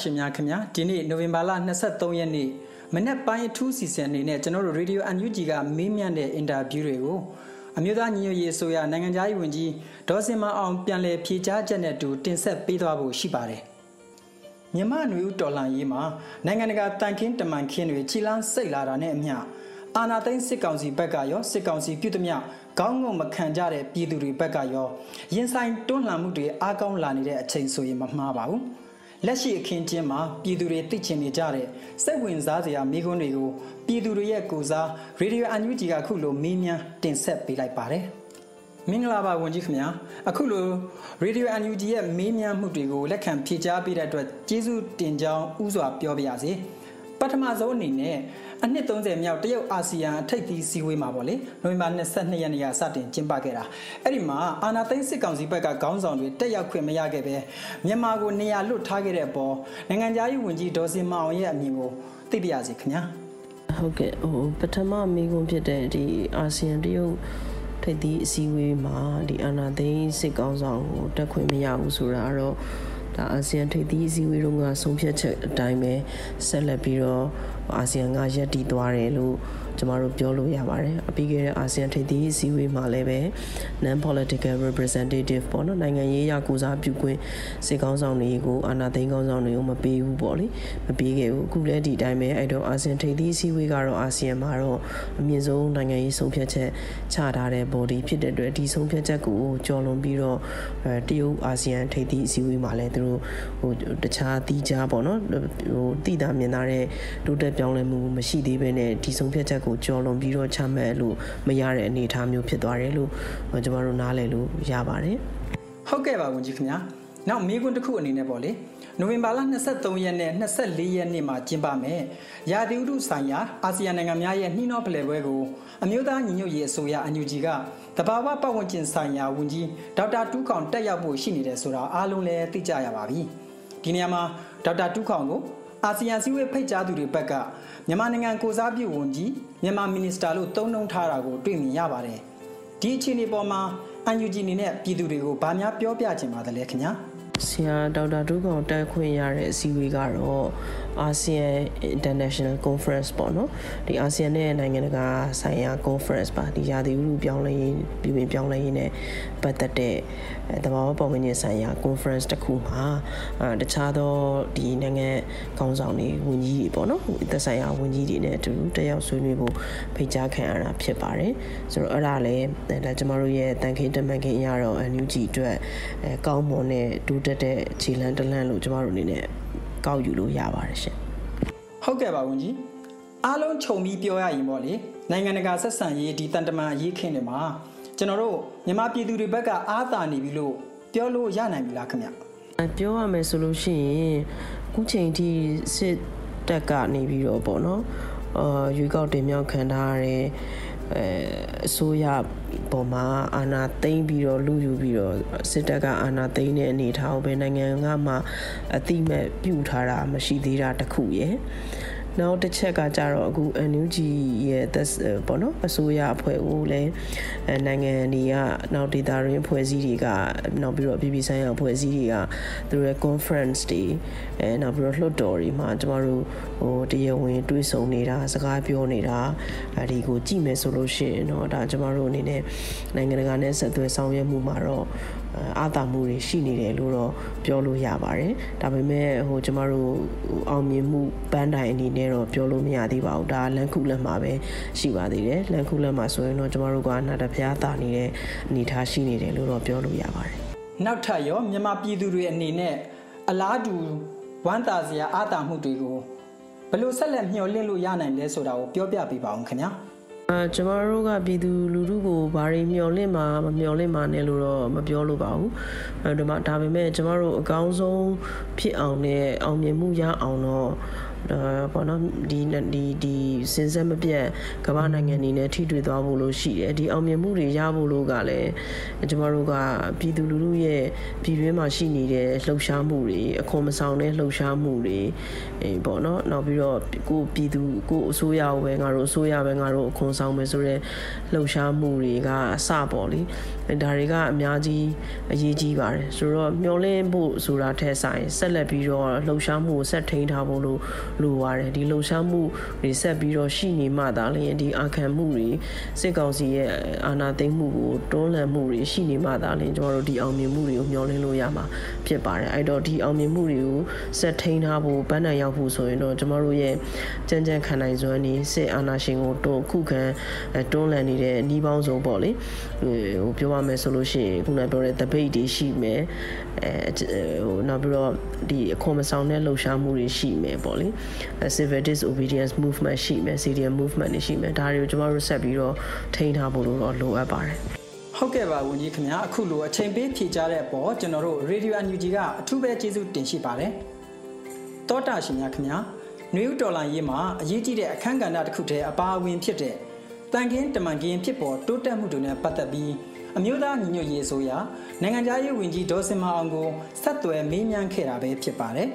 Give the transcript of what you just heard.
ရှင်များခင်ဗျာဒီနေ့နိုဝင်ဘာလ23ရက်နေ့မနေ့ပိုင်းအထူးစီစဉ်အနေနဲ့ကျွန်တော်တို့ Radio UNG ကမေးမြန်းတဲ့အင်တာဗျူးတွေကိုအမျိုးသားညီညွတ်ရေးအစိုးရနိုင်ငံသားရေးဝန်ကြီးဒေါ်စင်မအောင်ပြန်လည်ဖြေကြားချက်နဲ့တူတင်ဆက်ပေးသွားဖို့ရှိပါတယ်မြန်မာ့နွေဦးတော်လှန်ရေးမှာနိုင်ငံတကာတန်ခင်းတမန်ခင်းတွေခြိလန်းစိတ်လာတာနဲ့အမျှအာနာသိန်းစစ်ကောင်စီဘက်ကရောစစ်ကောင်စီပြုသမျှကောင်းငုံမခံကြတဲ့ပြည်သူတွေဘက်ကရောရင်ဆိုင်တွန်းလှန်မှုတွေအားကောင်းလာနေတဲ့အချိန်ဆိုရင်မမှားပါဘူး လက်ရှိအခင်းကျင်းမှာပြည်သူတွေသိချင်နေကြတဲ့စိတ်ဝင်စားစရာမိကွန်းတွေကိုပြည်သူတွေရဲ့ကိုစားရေဒီယိုအန်ယူဂျီကခုလိုမေးမြန်းတင်ဆက်ပေးလိုက်ပါတယ်မင်္ဂလာပါဝန်ကြီးခင်ဗျာအခုလို Radio UNG ရဲ့မေးမြန်းမှုတွေကိုလက်ခံဖြေကြားပေးတဲ့အတွက်ကျေးဇူးတင်ကြောင်းဥစွာပြောပါရစေ ပထမဆုံးအနေနဲ့အနှစ်30မြောက်တရုတ်အာဆီယံထိပ်သီးစည်းဝေးမှာပေါ့လေနိုဝင်ဘာ22ရက်နေ့ကစတင်ကျင်းပခဲ့တာအဲ့ဒီမှာအာနာသိန်းစစ်ကောင်စီဘက်ကခေါင်းဆောင်တွေတက်ရောက်ခွင့်မရခဲ့ပဲမြန်မာကိုနေရာလွတ်ထားခဲ့တဲ့အပေါ်နိုင်ငံသားရေးဝန်ကြီးဒေါ်စင်မအောင်ရဲ့အမြင်ကိုသိပြရစီခင်ဗျာဟုတ်ကဲ့ဟိုပထမမိကုံဖြစ်တဲ့ဒီအာဆီယံတရုတ်ထိပ်သီးအစည်းအဝေးမှာဒီအာနာသိန်းစစ်ကောင်ဆောင်ကိုတက်ခွင့်မရဘူးဆိုတာကတော့ ဒါအာဆီယံထိပ်သီးအစည်းအဝေးတုန်းကဆုံးဖြတ်ချက်အတိုင်းပဲဆက်လက်ပြီးတော့အာဆီယံကရပ်တည်သွားတယ်လို့ ကျမတို့ပြောလို့ရပါတယ်အပြီးခဲ့တဲ့အာဆီယံထိပ်သီးအစည်းအဝေးမှာလည်းပဲ non political representative ပေါ့နော်နိုင်ငံရေးရာကိုစားပြုခွင့်စစ်ကောင်းဆောင်တွေကိုအာဏာသိမ်းကောင်းဆောင်တွေကိုမပေးဘူးပေါ့လေမပေးခဲ့ဘူးအခုလည်းဒီအတိုင်းပဲအဲ့တော့အာဆီယံထိပ်သီးအစည်းအဝေးကတော့အာဆီယံမှာတော့အမြင့်ဆုံးနိုင်ငံရေးဆုံးဖြတ်ချက်ချထားတဲ့ body ဖြစ်တဲ့အတွက်ဒီဆုံးဖြတ်ချက်ကိုကြော်လွန်ပြီးတော့အဲတရုတ်အာဆီယံထိပ်သီးအစည်းအဝေးမှာလည်းသူတို့ဟိုတခြားတီးခြားပေါ့နော်ဟိုတည်တာမြင်တာတဲ့တိုးတက်ပြောင်းလဲမှုမရှိသေးဘဲနဲ့ဒီဆုံးဖြတ်ချက်ကိုကြော်လွန်ပြီးတော့ချမှတ်လို့မရတဲ့အနေအထားမျိုးဖြစ်သွားတယ်လို့ကျွန်တော်တို့နားလည်လို့ရပါတယ်ဟုတ်ကဲ့ပါဝန်ကြီးခင်ဗျာနောက်မိကွန်းတစ်ခုအနေနဲ့ပေါ့လေနိုဝင်ဘာလ23ရက်နဲ့24ရက်နေ့မှာကျင်းပမယ်ရာသီဥတုဆိုင်ရာအာဆီယံနိုင်ငံများရဲ့နှီးနှောဖလှယ်ပွဲကိုအမျိုးသားညီညွတ်ရေးအစိုးရအန်ယူဂျီကတဘာဝပတ်ဝန်းကျင်ဆိုင်ရာဝန်ကြီးဒေါက်တာတူးခေါင်တက်ရောက်ဖို့ရှိနေတယ်ဆိုတာအားလုံးလည်းသိကြရပါပြီဒီနေရာမှာဒေါက်တာတူးခေါင်ကို အာဆီယံစည်းဝေးဖိတ်ကြားသူတွေဘက်ကမြန်မာနိုင်ငံကိုစားပြုဝန်ကြီးမြန်မာမီနီစတာလို့တုံးနှုံထားတာကိုတွေ့မြင်ရပါတယ်ဒီအခြေအနေပေါ်မှာ UNG အနေနဲ့ပြည်သူတွေကိုဗာများပြောပြချင်ပါသလဲခင်ဗျာဆရာဒေါက်တာဒုကောင်တက်ခွင့်ရတဲ့အစည်းအဝေးကတော့ ASEAN International Conference ပေါ့နော်ဒီ ASEAN နဲ့နိုင်ငံတကာဆိုင်ရာ conference ပါဒီရာသီဥတုပြောင်းလဲရေးပြည်ပပြောင်းလဲရေးနဲ့ပတ်သက်တဲ့တဘာဝပုံမှန်ဆိုင်ရာ conference တစ်ခုမှာတခြားသောဒီနိုင်ငံခေါင်းဆောင်တွေဝန်ကြီးတွေပေါ့နော်သက်ဆိုင်ရာဝန်ကြီးတွေနဲ့အတူတက်ရောက်ဆွေးနွေးဖို့ဖိတ်ကြားခံရတာဖြစ်ပါတယ်ဆိုတော့အဲ့ဒါလည်းဒါကျမတို့ရဲ့တန်ခင်းတမန်ခင်းအရာတော့ NUG အတွက်အဲကောင်းမွန်တဲ့ဒူးတက်တဲ့ခြေလန်းတလန့်လို့ကျမတို့အနေနဲ့ ကောက်ယူလို့ရပါတယ်ရှင်ဟုတ်ကဲ့ပါဝန်ကြီးအားလုံးခြုံပြီးပြောရရင်ပေါ့လေနိုင်ငံတကာဆက်ဆံရေးဒီတန်တမာရေးခင်းတွေမှာကျွန်တော်တို့မြန်မာပြည်သူတွေဘက်ကအားသာနေပြီလို့ပြောလို့ရနိုင်ပြီလားခင်ဗျပြောရမယ်ဆိုလို့ရှိရင်ခုချိန်ထိစစ်တက်ကနေပြီးတော့ပေါ့နော်အာရွေးကောက်တင်မြှောက်ခံထားရတဲ့ အဲအစိုးရပေါ်မှာအာဏာသိမ်းပြီးတော့လူယူပြီးတော့စစ်တပ်ကအာဏာသိမ်းတဲ့အနေထားကိုပဲနိုင်ငံကမှအတိမဲ့ပြုထားတာမရှိသေးတာတခုရယ် နောက်တစ်ချက်ကကြတော့အခု NUG ရဲ့သက်ပေါ့နော်အစိုးရအဖွဲ့ကိုလည်းနိုင်ငံတွေကနောက်ဒေတာရင်းအဖွဲ့အစည်းတွေကနောက်ပြီးတော့ပြည်ပဆိုင်ရာအဖွဲ့အစည်းတွေကသူတို့ရဲ့ conference တွေအဲနောက်ပြီးတော့လွှတ်တော်တွေမှာကျမတို့ဟိုတရားဝင်တွေးဆုံနေတာစကားပြောနေတာအဲဒီကိုကြည့်မယ်ဆိုလို့ရှိရင်တော့ဒါကျမတို့အနေနဲ့နိုင်ငံတကာနဲ့ဆက်သွယ်ဆောင်ရွက်မှုမှာတော့ အာသာမှုတွေရှိနေတယ်လို့တော့ပြောလို့ရပါတယ်ဒါပေမဲ့ဟိုကျမတို့အောင်မြင်မှုပန်းတိုင်အနေနဲ့တော့ပြောလို့မရသေးပါဘူးဒါလန်ခုလက်မှာပဲရှိပါသေးတယ်လန်ခုလက်မှာဆိုရင်တော့ကျမတို့ကနာတဖျားတာနေတဲ့အနေအထားရှိနေတယ်လို့တော့ပြောလို့ရပါတယ်နောက်ထပ်ရောမြန်မာပြည်သူတွေအနေနဲ့အလားတူဝမ်းသာစရာအာသာမှုတွေကိုဘယ်လိုဆက်လက်မျှော်လင့်လို့ရနိုင်လဲဆိုတာကိုပြောပြပေးပါဦးခင်ဗျာ အာကျမတို့ကပြည်သူလူထုကိုဘာတွေမျှော်လင့်မှာမမျှော်လင့်မှာနဲ့လို့တော့မပြောလို့ပါဘူးအဲဒီမှာဒါပေမဲ့ကျမတို့အကောင်းဆုံးဖြစ်အောင်နဲ့အောင်မြင်မှုရအောင်တော့ ဟအာပေါ့နော်ဒီဒီဒီစင်ဆက်မပြတ်ကမ္ဘာနိုင်ငံအနေနဲ့ထိတွေ့သွားဖို့လို့ရှိတယ်ဒီအောင်မြင်မှုတွေရဖို့လို့ကလည်းကျမတို့ကပြည်သူလူထုရဲ့ပြည်တွင်းမှာရှိနေတဲ့လှုပ်ရှားမှုတွေအခွန်မဆောင်တဲ့လှုပ်ရှားမှုတွေအေးပေါ့နော်နောက်ပြီးတော့ကိုပြည်သူကိုအစိုးရပဲငါတို့အစိုးရပဲငါတို့အခွန်ဆောင်မယ်ဆိုတော့လှုပ်ရှားမှုတွေကအစပေါ့လေဒါတွေကအများကြီးအရေးကြီးပါတယ်ဆိုတော့မျောလင်းဖို့ဆိုတာထက်ဆိုင်ဆက်လက်ပြီးတော့လှုပ်ရှားမှုကိုဆက်ထိန်းထားဖို့လို့လိုပါတယ်ဒီလှုပ်ရှားမှုတွေဆက်ပြီးတော့ရှိနေမှသာလျှင်ဒီအာခံမှုတွေစစ်ကောင်စီရဲ့အာဏာသိမ်းမှုကိုတွန်းလှန်မှုတွေရှိနေမှသာလျှင်ကျွန်တော်တို့ဒီအောင်မြင်မှုတွေကိုမျှော်လင့်လို့ရမှာဖြစ်ပါတယ်အဲ့တော့ဒီအောင်မြင်မှုတွေကိုဆက်ထိန်းထားဖို့ပန်းနိုင်ရောက်ဖို့ဆိုရင်တော့ကျွန်တော်တို့ရဲ့ကြံ့ကြံ့ခံနိုင်စွမ်းနေစစ်အာဏာရှင်ကိုတွန်းခုခံတွန်းလှန်နေတဲ့နှီးပေါင်းစုံပေါ့လေဟိုပြောရမယ်ဆိုလို့ရှိရင်ခုနပြောတဲ့ debate တွေရှိမယ် အဲဟိုနောက်ပြီးတော့ဒီအခွန်မဆောင်တဲ့လှုပ်ရှားမှုတွေရှိမယ်ပေါ့လေ civil disobedience movement ရှိမယ် CDM movement တွေရှိမယ်ဒါတွေကိုကျွန်တော်တို့ဆက်ပြီးတော့ထိန်းထားဖို့လို့တော့လိုအပ်ပါတယ်ဟုတ်ကဲ့ပါဝန်ကြီးခင်ဗျာအခုလိုအချိန်ပေးဖြေကြားတဲ့အပေါ်ကျွန်တော်တို့ Radio NUG ကအထူးပဲကျေးဇူးတင်ရှိပါတယ်တောတာရှင်များခင်ဗျာနွေဦးတော်လိုင်းရေးမှာအရေးကြီးတဲ့အခန်းကဏ္ဍတစ်ခုတည်းအပါအဝင်ဖြစ်တဲ့တန်ကင်းတမန်ကင်းဖြစ်ပေါ်တိုးတက်မှုတွေနဲ့ပတ်သက်ပြီး အမျိုးသားညီညွတ်ရေးအစိုးရနိုင်ငံသားရေးဝန်ကြီးဒေါ်စင်မအောင်ကိုဆက်သွယ်မေးမြန်းခဲ့တာပဲဖြစ်ပါတယ်